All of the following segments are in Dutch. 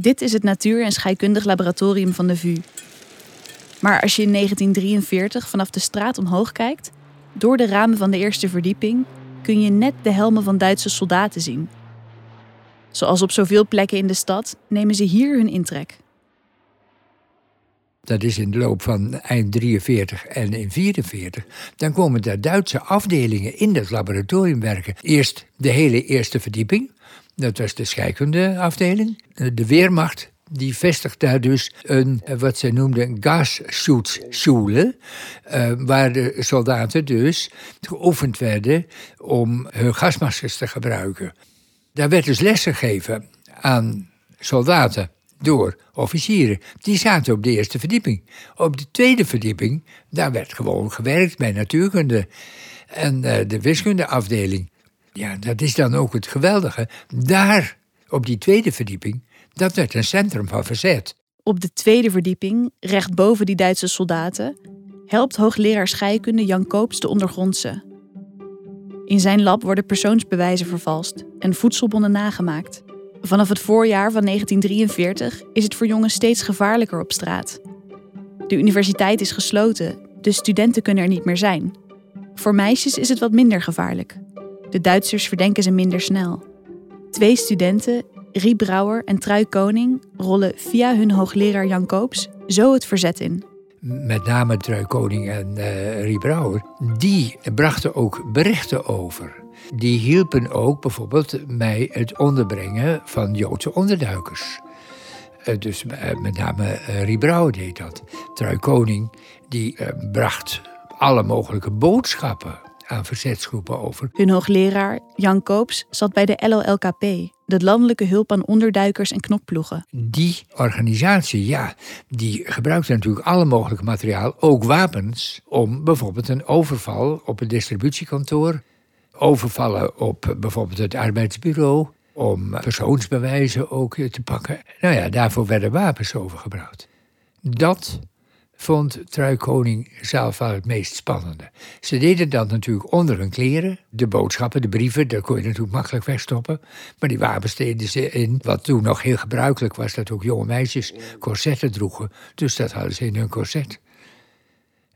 Dit is het Natuur- en Scheikundig Laboratorium van de VU. Maar als je in 1943 vanaf de straat omhoog kijkt, door de ramen van de eerste verdieping, kun je net de helmen van Duitse soldaten zien. Zoals op zoveel plekken in de stad nemen ze hier hun intrek. Dat is in de loop van eind 43 en in 44. Dan komen daar Duitse afdelingen in dat laboratorium werken. Eerst de hele eerste verdieping. Dat was de scheikundeafdeling. De Weermacht die vestigt daar dus een, wat zij noemden, gasschutzschule. Uh, waar de soldaten dus geoefend werden om hun gasmaskers te gebruiken. Daar werd dus lessen gegeven aan soldaten door officieren. Die zaten op de eerste verdieping. Op de tweede verdieping, daar werd gewoon gewerkt bij natuurkunde en de wiskundeafdeling. Ja, dat is dan ook het geweldige. Daar, op die tweede verdieping, dat werd een centrum van verzet. Op de tweede verdieping, recht boven die Duitse soldaten, helpt hoogleraar scheikunde Jan Koops de ondergrondse. In zijn lab worden persoonsbewijzen vervalst en voedselbonnen nagemaakt. Vanaf het voorjaar van 1943 is het voor jongens steeds gevaarlijker op straat. De universiteit is gesloten, de studenten kunnen er niet meer zijn. Voor meisjes is het wat minder gevaarlijk. De Duitsers verdenken ze minder snel. Twee studenten, Rie Brouwer en Trui Koning, rollen via hun hoogleraar Jan Koops zo het verzet in. Met name Trui Koning en uh, Brouwer, die brachten ook berichten over. Die hielpen ook bijvoorbeeld bij het onderbrengen van Joodse onderduikers. Uh, dus uh, met name Rie Brouwer deed dat. Trui Koning die bracht alle mogelijke boodschappen aan verzetsgroepen over. Hun hoogleraar, Jan Koops, zat bij de LOLKP, de Landelijke Hulp aan Onderduikers en Knokploegen. Die organisatie, ja, die gebruikte natuurlijk alle mogelijke materiaal, ook wapens, om bijvoorbeeld een overval op een distributiekantoor, overvallen op bijvoorbeeld het arbeidsbureau, om persoonsbewijzen ook te pakken. Nou ja, daarvoor werden wapens overgebruikt. Dat vond Truikoning zelf wel het meest spannende. Ze deden dat natuurlijk onder hun kleren. De boodschappen, de brieven, daar kon je natuurlijk makkelijk wegstoppen. Maar die wapens deden ze in. Wat toen nog heel gebruikelijk was, dat ook jonge meisjes corsetten droegen. Dus dat hadden ze in hun corset.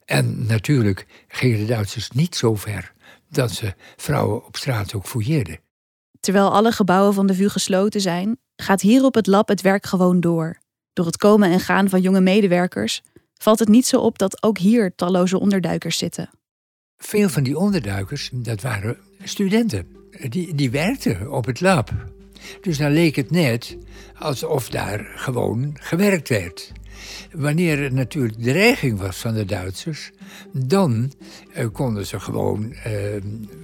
En natuurlijk gingen de Duitsers niet zo ver dat ze vrouwen op straat ook fouilleerden. Terwijl alle gebouwen van de VU gesloten zijn, gaat hier op het lab het werk gewoon door. Door het komen en gaan van jonge medewerkers valt het niet zo op dat ook hier talloze onderduikers zitten. Veel van die onderduikers, dat waren studenten. Die, die werkten op het lab. Dus dan leek het net alsof daar gewoon gewerkt werd. Wanneer er natuurlijk dreiging was van de Duitsers, dan eh, konden ze gewoon eh,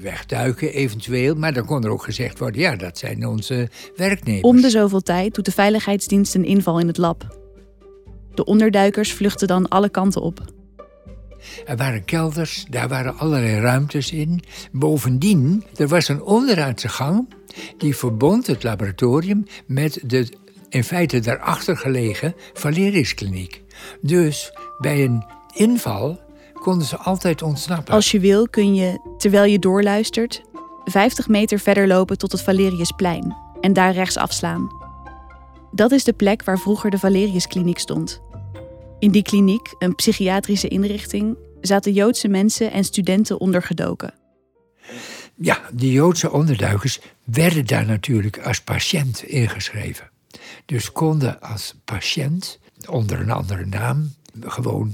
wegduiken eventueel. Maar dan kon er ook gezegd worden, ja, dat zijn onze werknemers. Om de zoveel tijd doet de veiligheidsdienst een inval in het lab. De onderduikers vluchten dan alle kanten op. Er waren kelders, daar waren allerlei ruimtes in. Bovendien, er was een onderaardse gang die verbond het laboratorium met de in feite daarachter gelegen Valeriuskliniek. Dus bij een inval konden ze altijd ontsnappen. Als je wil kun je, terwijl je doorluistert, 50 meter verder lopen tot het Valeriusplein en daar rechts afslaan. Dat is de plek waar vroeger de Valeriuskliniek stond. In die kliniek, een psychiatrische inrichting, zaten Joodse mensen en studenten ondergedoken. Ja, die Joodse onderduikers werden daar natuurlijk als patiënt ingeschreven. Dus konden als patiënt onder een andere naam gewoon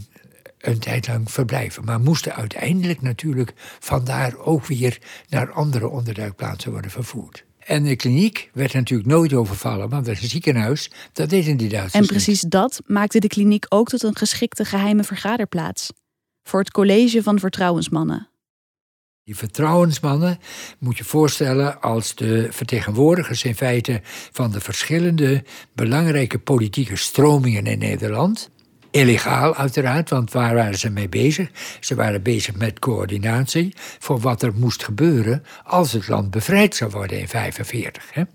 een tijd lang verblijven. Maar moesten uiteindelijk natuurlijk vandaar ook weer naar andere onderduikplaatsen worden vervoerd. En de kliniek werd natuurlijk nooit overvallen, want dat is een ziekenhuis. Dat deden die Duitsers. En precies dat maakte de kliniek ook tot een geschikte geheime vergaderplaats. Voor het college van vertrouwensmannen. Die vertrouwensmannen moet je voorstellen als de vertegenwoordigers in feite van de verschillende belangrijke politieke stromingen in Nederland. Illegaal uiteraard, want waar waren ze mee bezig? Ze waren bezig met coördinatie voor wat er moest gebeuren als het land bevrijd zou worden in 1945.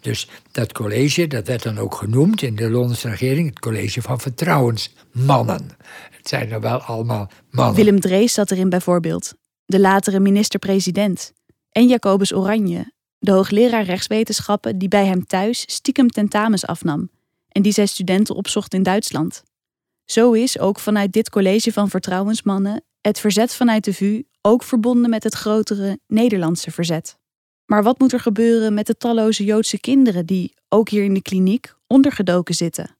Dus dat college, dat werd dan ook genoemd in de Londense regering, het college van vertrouwensmannen. Het zijn er wel allemaal mannen. Willem Drees zat erin bijvoorbeeld, de latere minister-president. En Jacobus Oranje, de hoogleraar rechtswetenschappen die bij hem thuis stiekem tentamens afnam en die zij studenten opzocht in Duitsland. Zo is ook vanuit dit college van vertrouwensmannen het verzet vanuit de VU ook verbonden met het grotere Nederlandse verzet. Maar wat moet er gebeuren met de talloze Joodse kinderen die, ook hier in de kliniek, ondergedoken zitten?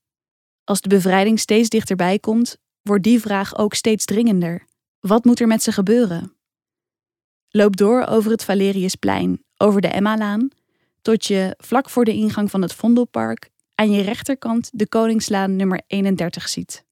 Als de bevrijding steeds dichterbij komt, wordt die vraag ook steeds dringender. Wat moet er met ze gebeuren? Loop door over het Valeriusplein, over de Emma-laan, tot je vlak voor de ingang van het Vondelpark aan je rechterkant de Koningslaan nummer 31 ziet.